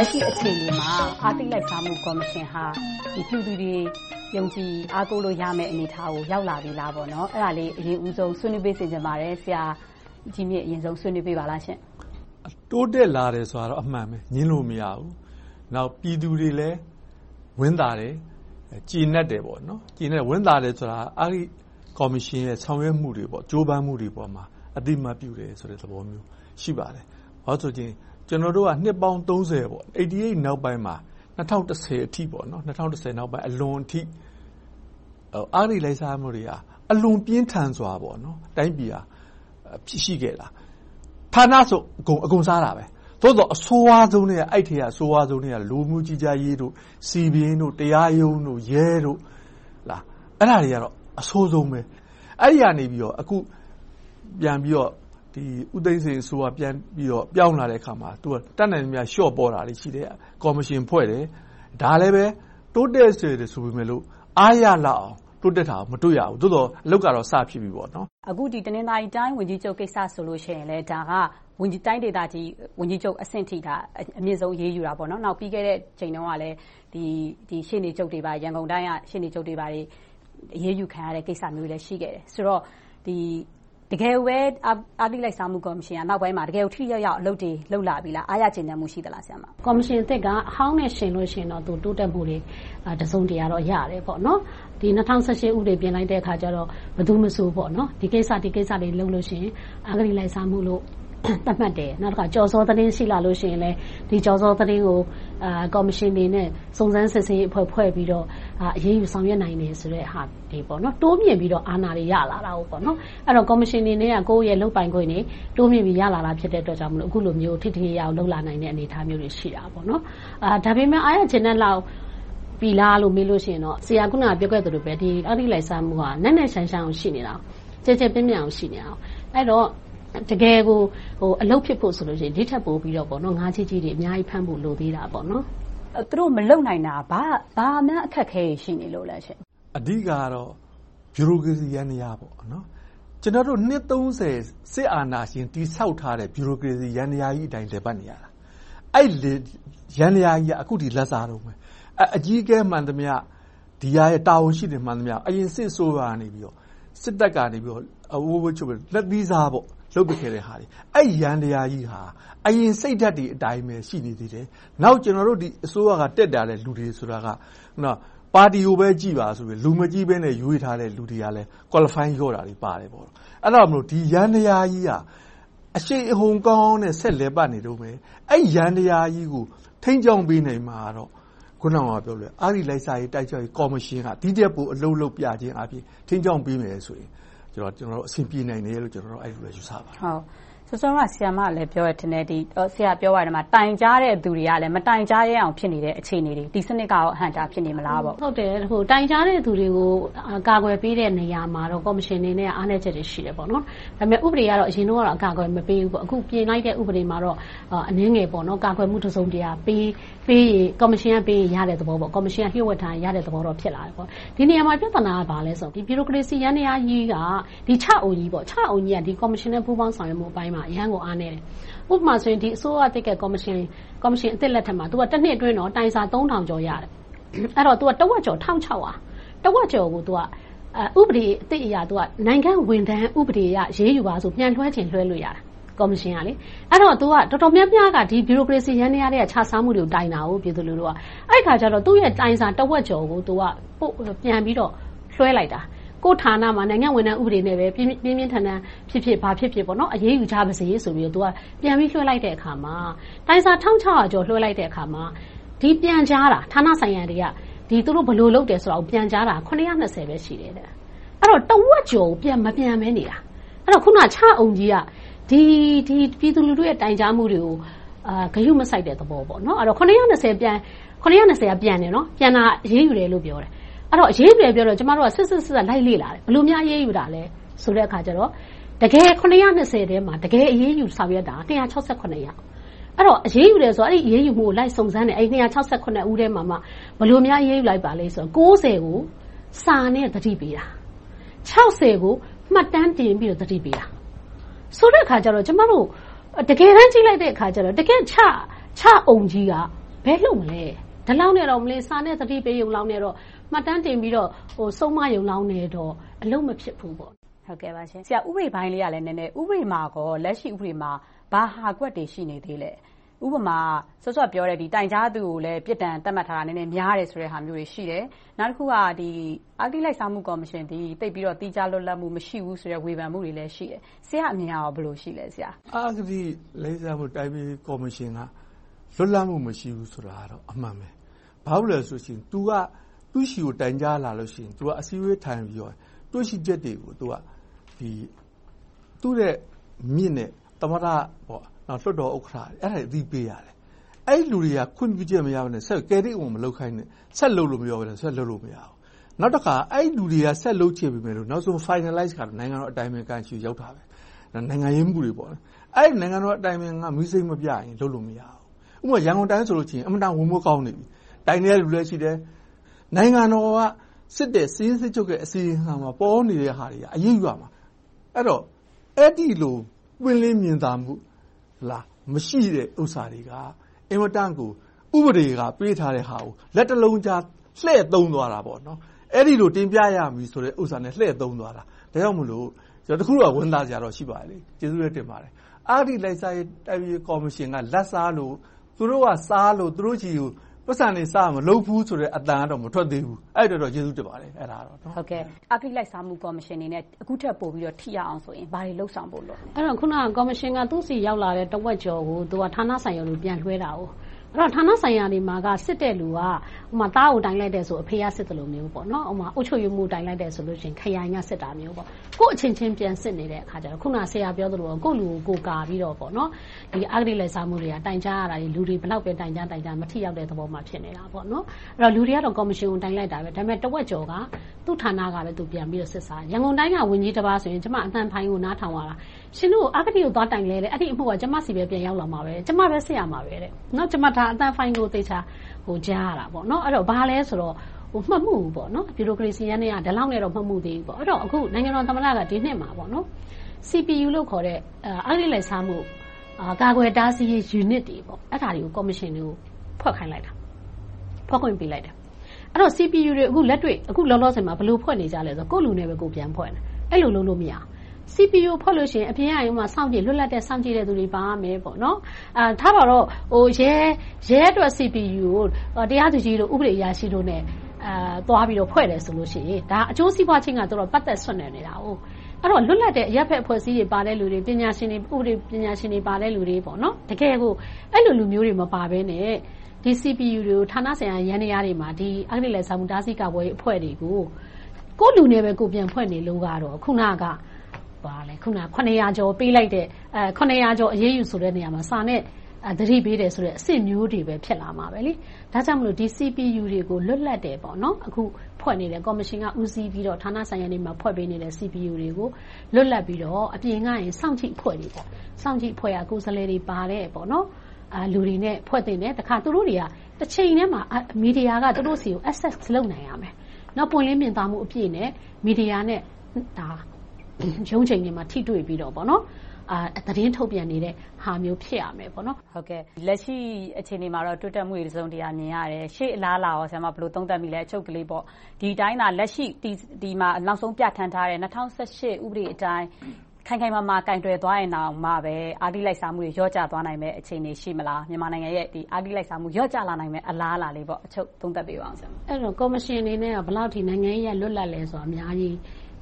လက်ရှိအခြေအနေမှာအဂတိလိုက်စားမှု ကော်မရှင်ဟာ ပြည်သူတွေ ယုံကြည်အားကိုးလို့ရမယ့် အနေအထားကို ရောက်လာပြီလား။အဲဒါလေး အရင်ဦးဆုံး ဆွေးနွေးပေးစေချင်ပါတယ်။ဆရာကြီးမြင့် အရင်ဆုံး ဆွေးနွေးပေးပါလားရှင့်။တိုးတက်လာတယ်ဆိုတာတော့ အမှန်ပဲ။ငြင်းလို့မရဘူး။နောက် ပြည်သူတွေလည်း ဝမ်းသာတယ်၊ကျေနပ်တယ်။ဝမ်းသာတယ်ဆိုတာ အဂတိကော်မရှင်ရဲ့ ဆောင်ရွက်မှုတွေ၊ကြိုးပမ်းမှုတွေပေါ်မှာ အသိအမှတ်ပြုတယ်ဆိုတဲ့ သဘောမျိုး ရှိပါတယ်။ဘာဖြစ်လို့လဲဆိုရင် ကျွန်တော်တို့ကနှစ်ပေါင်း88နောက်ပိုင်းမှာ၂၀၁၀အထိနောက်ပိုင်းအလွန်အထိအဂတိလိုက်စားမှုတွေကအလွန်ပြင်းထန်စွာတိုင်းပြည်ကရှိခဲ့တာ။ဌာနစုံအကုန်စားတာပဲ။သို့သော်အဆိုးဝါးဆုံးနဲ့အဲဒီအထဲကအဆိုးဝါးဆုံးကလူဝင်မှုကြီးကြပ်ရေး၊စည်ပင်၊တရားရုံး၊ရဲတို့အဲဒါတွေကတော့အဆိုးဆုံးပဲ။အဲဒီကနေအခုပြန်ပြီးတော့ ဦးသိန်းစိန်အစိုးရပြန်ပြီးတော့ပြောင်းလာတဲ့အခါမှာသူကတတ်နိုင်သမျှလျှော့ပေါ့တာတွေရှိတယ်။ကော်မရှင်ဖွဲ့တယ်။ဒါလဲပဲတိုးတက်စေတယ်ဆိုပေမယ့်အားရလောက်အောင်တိုးတက်တာကိုမတွေ့ရဘူး။သို့သော်အလုပ်ကတော့စဖြစ်ပြီပေါ့။အခုတနင်္သာရီတိုင်းဝန်ကြီးချုပ်ကိစ္စဆိုရင်လဲဒါကတိုင်းဒေသကြီးဝန်ကြီးချုပ်အဆင့်အထိအမြင့်ဆုံးအရေးယူတာ။နောက်ပြီးခဲ့တဲ့အချိန်တုန်းကလည်းရှေ့နေချုပ်တွေရန်ကုန်တိုင်းကရှေ့နေချုပ်တွေအရေးယူခံရတဲ့ကိစ္စမျိုးတွေလည်းရှိခဲ့တယ်ဆိုတော့ တကယ်ကိုပဲ အဂတိလိုက်စားမှု ကော်မရှင်က နောက်ပိုင်းမှာ တကယ်ကို ထိထိရောက်ရောက် အလုပ်တွေ လုပ်လာပြီလား။အားရကျေနပ်မှု ရှိသလား။ကော်မရှင်အသစ်က အဟောင်းနဲ့ယှဉ်လို့ရှိရင်တော့ တိုးတက်မှုတွေ တစုံတရာတော့ ရတယ်။၂၀၁၈ ဥပဒေ ပြင်လိုက်တဲ့အခါကြတော့ ဘယ်သူမဆို ဒီကိစ္စတွေ လုပ်လို့ရှိရင် အဂတိလိုက်စားမှုလို့ သတ်မှတ်တယ်။နောက်တခါကျော်စောသတင်းရှိလာလို့ရှိရင်လဲဒီကျော်စောသတင်းကိုကော်မရှင်တွေနဲ့စုံစမ်းစစ်ဆေးရေးအဖွဲ့ဖွဲ့ပြီးတော့အရေးယူဆောင်ရွက်နိုင်တယ်ဆိုတဲ့ဟာတွေတိုးမြှင့်ပြီးတော့အာဏာတွေရလာတာ။အဲဒီတော့ကော်မရှင်တွေနဲ့ကိုယ့်ရဲ့လုပ်ပိုင်ခွင့်တွေတိုးမြှင့်ပြီးရလာတာဖြစ်တဲ့အတွက်ကြောင့်အခုလိုမျိုးထိထိရောက်ရောက်လုပ်လာနိုင်တဲ့အနေအထားမျိုးတွေရှိတာပေါ့။ဒါပေမဲ့အားရကျေနပ်လောက်ပြီလားလို့မေးလို့ရှိရင်တော့ဆရာအခုနပြောခဲ့သလိုပဲအဂတိလိုက်စားမှုကနက်နက်ရှိုင်းရှိုင်းရှိနေတာ။ကျယ်ကျယ်ပြန့်ပြန့်ရှိနေတာ။အဲဒီတော့ တကယ်ကိုအလုပ်ဖြစ်ဖို့ဆိုရင်ဒီထက်ပိုပြီးတော့ငါးကြီးကြီးတွေအများကြီးဖမ်းဖို့လိုသေးတာပေါ့။သူတို့မလုပ်နိုင်တာဘာများအခက်အခဲတွေရှိနေလို့လဲ။အဓိကတော့ဗျူရိုကရေစီယန္တရားပေါ့။ကျနော်တို့နှစ်စစ်အာဏာရှင်တည်ဆောက်ထားတဲ့ဗျူရိုကရေစီယန္တရားကြီးအတိုင်းလည်ပတ်နေရတာ။အဲဒီယန္တရားကြီးကအခုထိလက်စားတုန်းပဲ။အကြီးအကဲမှန်သမျှဒီဟာရဲ့တာဝန်ရှိသူမှန်သမျှအရင်စစ်အစိုးရကနေစစ်တပ်ကနေလက်သီးစား လုပ်ပေးခဲ့တဲ့ဟာတွေအဲဒီယန္တရားကြီးဟာအရင်စိတ်ဓါတ်တွေအတိုင်းပဲရှိနေသေးတယ်။နောက်ကျနော်တို့အစိုးရကတက်လာတဲ့လူတွေဆိုတာကပါတီကိုပဲကြည့်ပါဆိုပြီးလူမကြည့်ဘဲနဲ့ရွေးထားတဲ့လူတွေကလည်း Qualify လျော့တာတွေပါတယ်။အဲဒါကြောင့်ဒီယန္တရားကြီးဟာအရှိန်အဟုန်ကောင်းနဲ့ဆက်လည်ပတ်နေတုန်းပဲ။အဲဒီယန္တရားကြီးကိုထိန်းကျောင်းပေးနိုင်မှာကတော့အခုနပြောသလိုအဂတိလိုက်စားရေးတိုက်ဖျက်ရေးကော်မရှင်ကဒီထက်ပိုအလုပ်လုပ်ပြခြင်းအားဖြင့်ထိန်းကျောင်းပေးမယ်ဆိုရင် ကျနော်တို့ အဆင်ပြေနိုင်တယ်လို့အဲဒီလိုယူဆပါတယ်။ စောစောက ဆရာမလည်း ပြောတယ်ထင်တယ် ဆရာပြောသွားတယ်တိုင်ကြားတဲ့သူတွေကလည်း မတိုင်ကြားရအောင် ဖြစ်နေတဲ့ အခြေအနေတွေ ဒီစနစ်ကဟန်တာဖြစ်နေမလားပေါ့။ဟုတ်တယ်။တိုင်ကြားတဲ့သူတွေကို ကာကွယ်ပေးတဲ့နေရာမှာတော့ ကော်မရှင်အနေနဲ့ အားနည်းချက်တွေ ရှိတယ်။ဒါပေမဲ့ ဥပဒေကတော့ အရင်တုန်းကတော့ အကာအကွယ်မပေးဘူး။အခု ပြင်လိုက်တဲ့ ဥပဒေမှာတော့ အနည်းငယ် ကာကွယ်မှု တစုံတရာပေးရင် ကော်မရှင်ကပေးရင် ရတဲ့သဘော။ကော်မရှင်က လျှို့ဝှက်ထားရင် ရတဲ့သဘောတော့ ဖြစ်လာတယ်။ဒီနေရာမှာ ပြဿနာက ဘာလဲဆိုတော့ ဗျူရိုကရေစီ ယန္တရားကြီးကချအုပ်ကြီးကကော်မရှင်နဲ့ ပူးပေါင်းဆောင်ရွက်မှုအပိုင်းမှာအရမ်းကိုအားနည်းတယ်။ဥပမာဆိုရင်ဒီအစိုးရတက်တဲ့ကော်မရှင်ကော်မရှင်အသစ်လက်ထက်မှာသူကတစ်နှစ်အတွင်းတော့တိုင်စာ3000ကျော်ရတယ်။အဲ့တော့သူကတဝက်ကျော်1600တဝက်ကျော်ကိုသူကဥပဒေအသစ်အရာသူကနိုင်ငံဝန်ထမ်းဥပဒေအရရေးယူပါဆိုပြန်လွှဲချင်လွှဲလို့ရတယ်ကော်မရှင်ကလေအဲ့တော့ तू ကတော်တော်များများကဒီဘီရိုကရေစီရန်နေရတဲ့ခြားစားမှုတွေကိုတိုင်တာကိုပြည်သူလူထုကအဲ့ခါကျတော့သူ့ရဲ့တိုင်စာတဝက်ကျော်ကို तू ကပြန်ပြီးတော့လွှဲလိုက်တာ ကိုဌာနမှာနိုင်ငံဝန်ထမ်းဥပဒေနဲ့ပဲပြင်းပြင်းထန်ထန်ဖြစ်ဖြစ်ဘာဖြစ်ဖြစ်ပေါ့နော်အရေးယူကြပါစေဆိုပြီးတော့ तू ကပြန်ပြီးလွှဲလိုက်တဲ့အခါမှာတိုင်စာ1600ကျော်လွှဲလိုက်တဲ့အခါမှာဒီပြန်ကြားတာဌာနဆိုင်ရာတွေကဒီသူတို့ဘလို့လုပ်တယ်ဆိုတာကိုပြန်ကြားတာ920ပဲရှိတယ်တဲ့အဲ့တော့တဝက်ကျော်ပြန်မပြန်မဲနေတာအဲ့တော့ခုနချအောင်ကြီးကဒီဒီပြည်သူလူထုရဲ့တိုင်ကြားမှုတွေကိုအာဂယုမဆိုင်တဲ့သဘောပေါ့နော်အဲ့တော့920ပြန်920ကပြန်တယ်နော်ပြန်တာရေးယူတယ်လို့ပြောတယ် အဲ့တော့အရေးတွေပြောတော့ကျမတို့ကစစ်စစ်စစ်လိုက်လေ့လာတယ်ဘယ်လိုများရေးယူတာလဲဆိုတဲ့အခါကျတော့တကယ်920ထဲမှာတကယ်အရေးယူဆောင်ရွက်တာ268ရောက်အဲ့တော့အရေးယူတယ်ဆိုတော့အဲ့ဒီအရေးယူမှုကိုလိုက်စုံစမ်းတယ်အဲ့268ဦးထဲမှာမှဘယ်လိုများအရေးယူလိုက်ပါလဲဆိုတော့90ကိုစာနဲ့တတိပေးတာ60ကိုမှတ်တမ်းတင်ပြီးတော့တတိပေးတာဆိုတဲ့အခါကျတော့ကျမတို့တကယ်တမ်းကြည့်လိုက်တဲ့အခါကျတော့တကယ်ချချအုံကြီးကဘယ်လုပ်မလဲဒီလောက်နဲ့တော့မလေးစာနဲ့သတိပေးရုံလောက်နဲ့တော့ မှတ်တမ်းတင်ပြီးတော့ဟိုဆုံးမရုံလောက်နဲ့တော့ အလုံးမဖြစ်ဘူးပေါ့ ဟုတ်ကဲ့ပါရှင်ဆရာ ဥပဒေပိုင်းလေးကလည်း နည်းနည်း ဥပဒေမှာကော လက်ရှိ ဥပဒေမှာ ဘာဟာကွက်တွေ ရှိနေသေးလဲ ဥပမာ စောစောပြောတဲ့ တိုင်ကြားသူကိုလည်း ပြစ်ဒဏ်သတ်မှတ်ထားတာ နည်းနည်းများတယ်ဆိုတဲ့ဟာမျိုးတွေ ရှိတယ်။နောက်တခုက အဂတိလိုက်စားမှု ကော်မရှင်သိပ်ပြီးတော့ သီးခြားလွတ်လပ်မှု မရှိဘူးဆိုတဲ့ ဝေဖန်မှုတွေလည်း ရှိတယ်။ဆရာ့အမြင်က ဘယ်လိုရှိလဲ။အဂတိလိုက်စားမှု တိုင်းပြည်ကော်မရှင်က လွတ်လပ်မှု မရှိဘူးဆိုတာကတော့ အမှန်ပဲ။ဘာဖြစ်လို့လဲဆိုရင် သူက သူ့ဆီကို တိုင်ကြားလာလို့ရှိရင် သူက အစည်းအဝေးထိုင်ပြီးတော့ တွေ့ရှိချက်တွေကို သူကသူ့ရဲ့မြင့်တဲ့ သမ္မတ လွှတ်တော်ဥက္ကဋ္ဌတွေအဲဒါတွေ အသိပေးရတယ်။အဲဒီလူတွေက ခွင့်ပြုချက်မရဘဲနဲ့ ကယ်ရစ်မလုပ်ခိုင်းနဲ့ ဆက်လုပ်လို့မပြောဘဲနဲ့ ဆက်လုပ်လို့ မရဘူး။နောက်တခါ အဲဒီလူတွေက ဆက်လုပ်ချင်ပေမယ့်နောက်ဆုံး Finalize ကတော့ နိုင်ငံတော်အတိုင်ပင်ခံဆီ ရောက်တာပဲ။နိုင်ငံရေးမှုတွေပေါ့။အဲဒီနိုင်ငံတော်အတိုင်ပင်ခံမီးစိမ်းမပြရင် လုပ်လို့မရဘူး။ဥပမာ ရန်ကုန်တိုင်းဆိုရင် အင်မတန် ဝင်မိုးကောင်းနေပြီ။တိုင်တဲ့လူလည်းရှိတယ်။ နိုင်ငံတော်ကစစ်တဲ့စီးစစ်ချုပ်ရဲ့အစီအစဉ်မှာပေါ်နေတဲ့ဟာတွေကအရေးယူရမှာ။အဲ့တော့အဲ့ဒီလိုပွင့်လင်းမြင်သာမှုလားမရှိတဲ့ဥစ္စာတွေကအင်မတန်ကိုဥပဒေကပေးထားတဲ့ဟာကိုလက်တလုံးကြားလှည့်သုံးသွားတာပေါ့နော်အဲ့ဒီလိုတင်ပြရမည်ဆိုတဲ့ဥစ္စာနဲ့လှည့်သုံးသွားတာဒါကြောင့်မလို့ကျွန်တော်တခုတော့ဝန်သားကြတော့ရှိပါလေကျေးဇူးလည်းတင်ပါတယ်အာဒီလိုက်စားရေးတိုင်းပြည်ကော်မရှင်ကလက်စားလို့သူတို့ကစားလို့သူတို့ကြီးကို ပတ်စံနေစားမလုပ်ဘူးဆိုတဲ့အတန်ကတော့မထွက်သေးဘူးအဲ့တော့တော့ကျေးဇူးတင်ပါတယ်အဲ့ဒါတော့ဟုတ်ကဲ့အဂိလိုက်စားမှုကော်မရှင်အနေနဲ့အခုထက်ပိုပြီးတော့ထိရအောင်ဆိုရင်ဘာတွေလှုပ်ဆောင်ဖို့လို့အဲ့တော့ခုနကကော်မရှင်ကသူ့စီရောက်လာတဲ့တဝက်ကျော်ကိုသူကဌာနဆိုင်ရာလူပြန်လွှဲတာ哦 အဲ့တော့ဌာနဆိုင်ရာတွေမှာကစစ်တဲ့လူကဥမာသားကိုတိုင်လိုက်တဲ့ဆိုအဖေကစစ်တယ်လို့မျိုးပေါ့နော်ဥမာအုတ်ချုပ်ရမှုတိုင်လိုက်တဲ့ဆိုလို့ရှိရင်ခရိုင်ကစစ်တာမျိုးပေါ့ကို့အချင်းချင်းပြန်စစ်နေတဲ့အခါကျတော့ခုနဆရာပြောသလိုကို့လူကိုကာပြီးတော့ပေါ့နော်ဒီအဂတိလက်စားမှုတွေကတိုင်ကြားရတာလူတွေဘလောက်ပဲတိုင်ကြားတိုင်ကြားမထိရောက်တဲ့သဘောမှဖြစ်နေတာပေါ့နော်အဲ့တော့လူတွေကတော့ကော်မရှင်ကိုတိုင်လိုက်တာပဲဒါပေမဲ့တဝက်ကျော်ကသူ့ဌာနကပဲသူပြန်ပြီးတော့စစ်စားရန်ကုန်တိုင်းကဝန်ကြီးတစ်ပါးဆိုရင်ကျမအတန်ဖိုင်းကိုနားထောင်ရတာရှင်တို့အဂတိကိုသွားတိုင်လဲတဲ့အဲ့ဒီအမှုကကျမစီပဲပြန်ရောက်လာမှာပဲကျမပဲစစ်ရမှာပဲတဲ့နော်ကျမဒါအတန်ဖိုင်းကိုသေချာဟိုကြားရတာပေါ့နော်အဲ့တော့ဘာလဲဆိုတော့ဟိုမှတ်မှုပေါ့နော်ဘီရိုကရေစီရန်တွေကဒီလောက်နဲ့တော့မှတ်မှုသေးဘူးပေါ့အဲ့တော့အခုနိုင်ငံတော်သမ္မတကဒီနှစ်မှာပေါ့နော် CPU လို့ခေါ်တဲ့အဂတိလိုက်စားမှုအာကာကွယ်တားဆီးရေး unit တွေပေါ့အဲ့ဒါတွေကိုကော်မရှင်တွေကိုဖွဲ့ခိုင်းလိုက်တာဖွဲ့ခွင့်ပေးလိုက်တာအဲ့တော့ CPU တွေအခုလက်တွေ့အခုလောလောဆယ်မှာဘယ်လိုဖွဲ့နေကြလဲဆိုတော့ကိုယ့်လူနဲ့ပဲကိုပြန်ဖွဲ့နေအဲ့လိုလုပ်လို့မရဘူး CPU ဖွက်လို့ရှိရင်အပြင်အရုံမှာစောင့်ကြည့်လွတ်လပ်တဲ့စောင့်ကြည့်တဲ့သူတွေပါမယ်ပေါ့နော်အာထားပါတော့ဟိုရဲရဲအတွက် CPU ကိုတရားသူကြီးတို့ဥပဒေအရာရှိတို့ ਨੇ အာသွားပြီးတော့ဖွဲ့တယ်ဆိုလို့ရှိရင်ဒါအကျိုးစီးပွားချင်းကတော့ပတ်သက်ဆွနေနေတာ哦အဲ့တော့လွတ်လပ်တဲ့အရက်ဖက်အဖွဲ့အစည်းတွေပါတဲ့လူတွေပညာရှင်တွေဥပဒေပညာရှင်တွေပါတဲ့လူတွေပေါ့နော်တကယ်ကိုအဲ့လိုလူမျိုးတွေမပါဘဲနဲ့ဒီ CPU တွေကိုဌာနဆိုင်ရာရန်နေရာတွေမှာဒီအဂတိလက်ဆောင်မှုတားဆီးကာပွဲအဖွဲ့တွေကိုကိုလူနဲ့ပဲကိုပြန်ဖွဲ့နေလို့ကတော့ခုနက ပါလဲခုန900ကျော်ပေးလိုက်တဲ့အဲ900ကျော်အရေးယူဆိုတဲ့နေရာမှာစာနဲ့သတိပေးတယ်ဆိုတဲ့အစ်စ်မျိုးတွေပဲဖြစ်လာမှာပဲလေဒါကြောင့်မလို့ဒီ CPU တွေကိုလွတ်လပ်တယ်ပေါ့နော်အခုဖွဲ့နေတဲ့ကော်မရှင်ကဦးစီးပြီးတော့ဌာနဆိုင်ရာတွေမှာဖွဲ့ပေးနေတဲ့ CPU တွေကိုလွတ်လပ်ပြီးတော့အပြင်ကရင်စောင့်ကြည့်ဖွဲ့တွေပေါ့စောင့်ကြည့်ဖွဲ့ရကိုယ်စားလှယ်တွေပါတယ်ပေါ့နော်အာလူတွေနဲ့ဖွဲ့တင်တယ်တခါသူတို့တွေကတစ်ချိန်တည်းမှာမီဒီယာကသူတို့စီကို access လုပ်နိုင်ရမယ်နောက်ပွင့်လင်းမြင်သာမှုအပြည့်နဲ့မီဒီယာနဲ့ဒါ ရုံးချိန်တွေမှာထိတွေ့ပြီးတော့ပေါ့နော်အာသတင်းထုတ်ပြန်နေတဲ့ဟာမျိုးဖြစ်ရမယ်ပေါ့နော်ဟုတ်ကဲ့လက်ရှိအခြေအနေမှာတော့တွတ်တက်မှုတွေစုံတရားမြင်ရတယ်ရှေ့အလားလာရောဆရာမဘယ်လိုသုံးသပ်မိလဲအချုပ်ကလေးပေါ့ဒီတိုင်းသာလက်ရှိဒီဒီမှာနောက်ဆုံးပြဋ္ဌာန်းထားတဲ့2018ဥပဒေအတိုင်းခိုင်ခိုင်မာမာကင်တွယ်သွားရင်တော့မှပဲအာဒီလိုက်စားမှုတွေရော့ကျသွားနိုင်မဲ့အခြေအနေရှိမလားမြန်မာနိုင်ငံရဲ့ဒီအာဒီလိုက်စားမှုရော့ကျလာနိုင်မဲ့အလားအလာလေးပေါ့အချုပ်သုံးသပ်ပေးပါအောင်ဆရာအဲ့တော့ကော်မရှင်အနေနဲ့ကဘယ်လောက်ထိနိုင်ငံရေးလွတ်လပ်လဲဆိုတာအများကြီး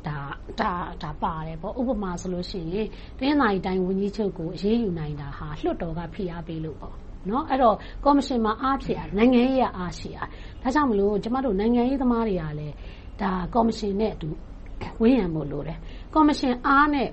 ဒါဒါဒါပါတယ်ပေါ့ဥပမာဆိုလို့ရှိရင်တင်းနိုင်တိုင်းဝန်ကြီးချုပ်ကို အရေးယူနိုင်တာဟာ လွှတ်တော်က ဖိအားပေးလို့ပေါ့နော်အဲ့တော့ ကော်မရှင်မှာ အားဖြစ်ရနိုင်ငံရေးရအားရှိရဒါကြောင့်မလို့ ကျမတို့ နိုင်ငံရေးသမားတွေကလည်းဒါကော်မရှင်နဲ့အတူဝင်းရံဖို့လိုတယ် ကော်မရှင်အားနဲ့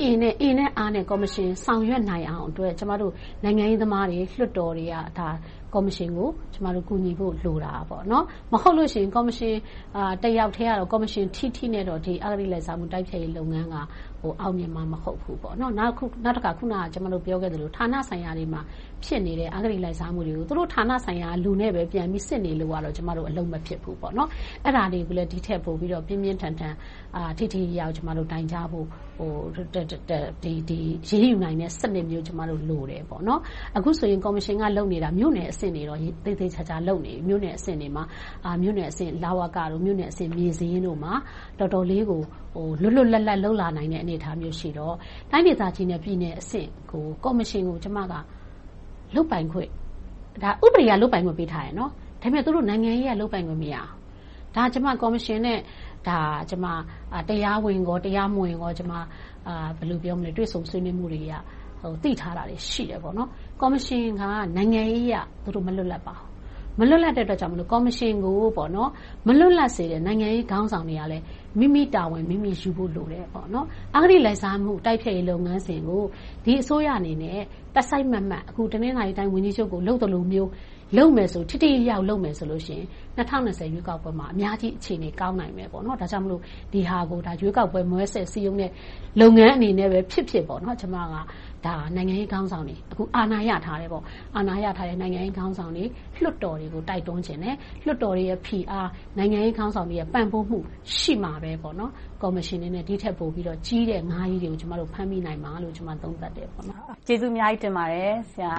အင်းနဲ့အင်းနဲ့အားနဲ့ ကော်မရှင် ဆောင်ရွက်နိုင်အောင်အတွက် ကျမတို့ နိုင်ငံရေးသမားတွေ လွှတ်တော်တွေကဒါကော်မရှင်ကိုကျမတို့ကူညီဖို့လိုတာပေါ့နော်မဟုတ်လို့ရှိရင်ကော်မရှင်အာတယောက်တည်းကတော့ကော်မရှင်ထိထိနဲ့တော့ဒီအဂတိလိုက်စားမှုတိုက်ဖျက်ရေးလုပ်ငန်းကဟိုအောင်မြင်မှာမဟုတ်ဘူးပေါ့နော်နောက်ခုနောက်တစ်ခါခုနကကျွန်တော်တို့ပြောခဲ့သလိုဌာနဆိုင်ရာတွေမှာဖြစ်နေတဲ့အဂတိလိုက်စားမှုတွေကိုသူတို့ဌာနဆိုင်ရာလူနဲ့ပဲပြန်ပြီးစစ်နေလို့ကတော့ကျွန်တော်တို့အလုံးမဖြစ်ဘူးပေါ့နော်အဲ့ဒါတွေကိုလည်းဒီထက်ပို့ပြီးတော့ပြင်းပြင်းထန်ထန်အာထိထိရောက်ကျွန်တော်တို့တိုင်ကြဖို့ဟိုဒီဒီရေးယူနိုင်တဲ့စနစ်မျိုးကျွန်တော်တို့လိုတယ်ပေါ့နော်အခုဆိုရင်ကော်မရှင်ကလုပ်နေတာမြို့နယ်အဆင့်တွေတော့သေသေချာချာလုပ်နေပြီ။မြို့နယ်အဆင့်တွေမှာမြို့နယ်အဆင့်လဝကတို့၊မြို့နယ်အဆင့်မြေစာရင်းတို့မှာတော်တော်လေးကိုလွတ်လွတ်လပ်လပ်လုပ်လာနိုင်တဲ့အနေအထားမျိုးရှိတော့တိုင်းဒေသကြီးနဲ့ပြည်နယ်အဆင့်ကိုကော်မရှင်ကိုကျမကလုပ်ပိုင်ခွင့်ဥပဒေကလုပ်ပိုင်ခွင့်ပေးထားတယ်။ဒါပေမဲ့သူတို့နိုင်ငံရေးအရလုပ်ပိုင်ခွင့်မရဘူး။ဒါကျမကော်မရှင်နဲ့တရားဝင်၊တရားမဝင်တွေ့ဆုံဆွေးနွေးမှုတွေအရသိထားတာတွေရှိတယ်။ ကော်မရှင်ကနိုင်ငံရေးအရမလွတ်လပ်ပါဘူး။မလွတ်လပ်တဲ့အတွက်ကြောင့်မို့ကော်မရှင်ကိုမလွတ်လပ်စေတဲ့နိုင်ငံရေးခေါင်းဆောင်တွေကလည်းမိမိတာဝန်မိမိယူဖို့လိုတယ်။အဂတိလိုက်စားမှုတိုက်ဖျက်ရေးလုပ်ငန်းစဉ်ကိုဒီအစိုးရအနေနဲ့တစိုက်မတ်မတ်အခုတနင်္သာရီတိုင်းဝန်ကြီးချုပ်ကိုလုပ်သလိုမျိုး လုပ်မယ်ဆိုထိထိရောက်ရောက်လုပ်မယ်ဆိုရင်၂၀၂၀ရွေးကောက်ပွဲမှာအများကြီးအခြေအနေကောင်းနိုင်မယ်။ဒါကြောင့်မို့ဒီဟာကိုရွေးကောက်ပွဲမဲဆွယ်စည်းရုံးတဲ့လုပ်ငန်းအနေနဲ့ပဲဖြစ်ဖြစ်ကျမကနိုင်ငံရေးခေါင်းဆောင်တွေအခုအာဏာရထားတဲ့နိုင်ငံရေးခေါင်းဆောင်တွေ၊လွှတ်တော်တွေကိုတိုက်တွန်းချင်တယ်။လွှတ်တော်တွေရဲ့ဖိအား၊နိုင်ငံရေးခေါင်းဆောင်တွေရဲ့ပံ့ပိုးမှုရှိမှပဲကော်မရှင်အနေနဲ့ဒီထက်ပိုပြီးတော့ကြီးတဲ့ငါးကြီးတွေကိုဖမ်းမိနိုင်မယ်လို့ကျမသုံးသပ်တယ်။ကျေးဇူးအများကြီးတင်ပါတယ်ဆရာ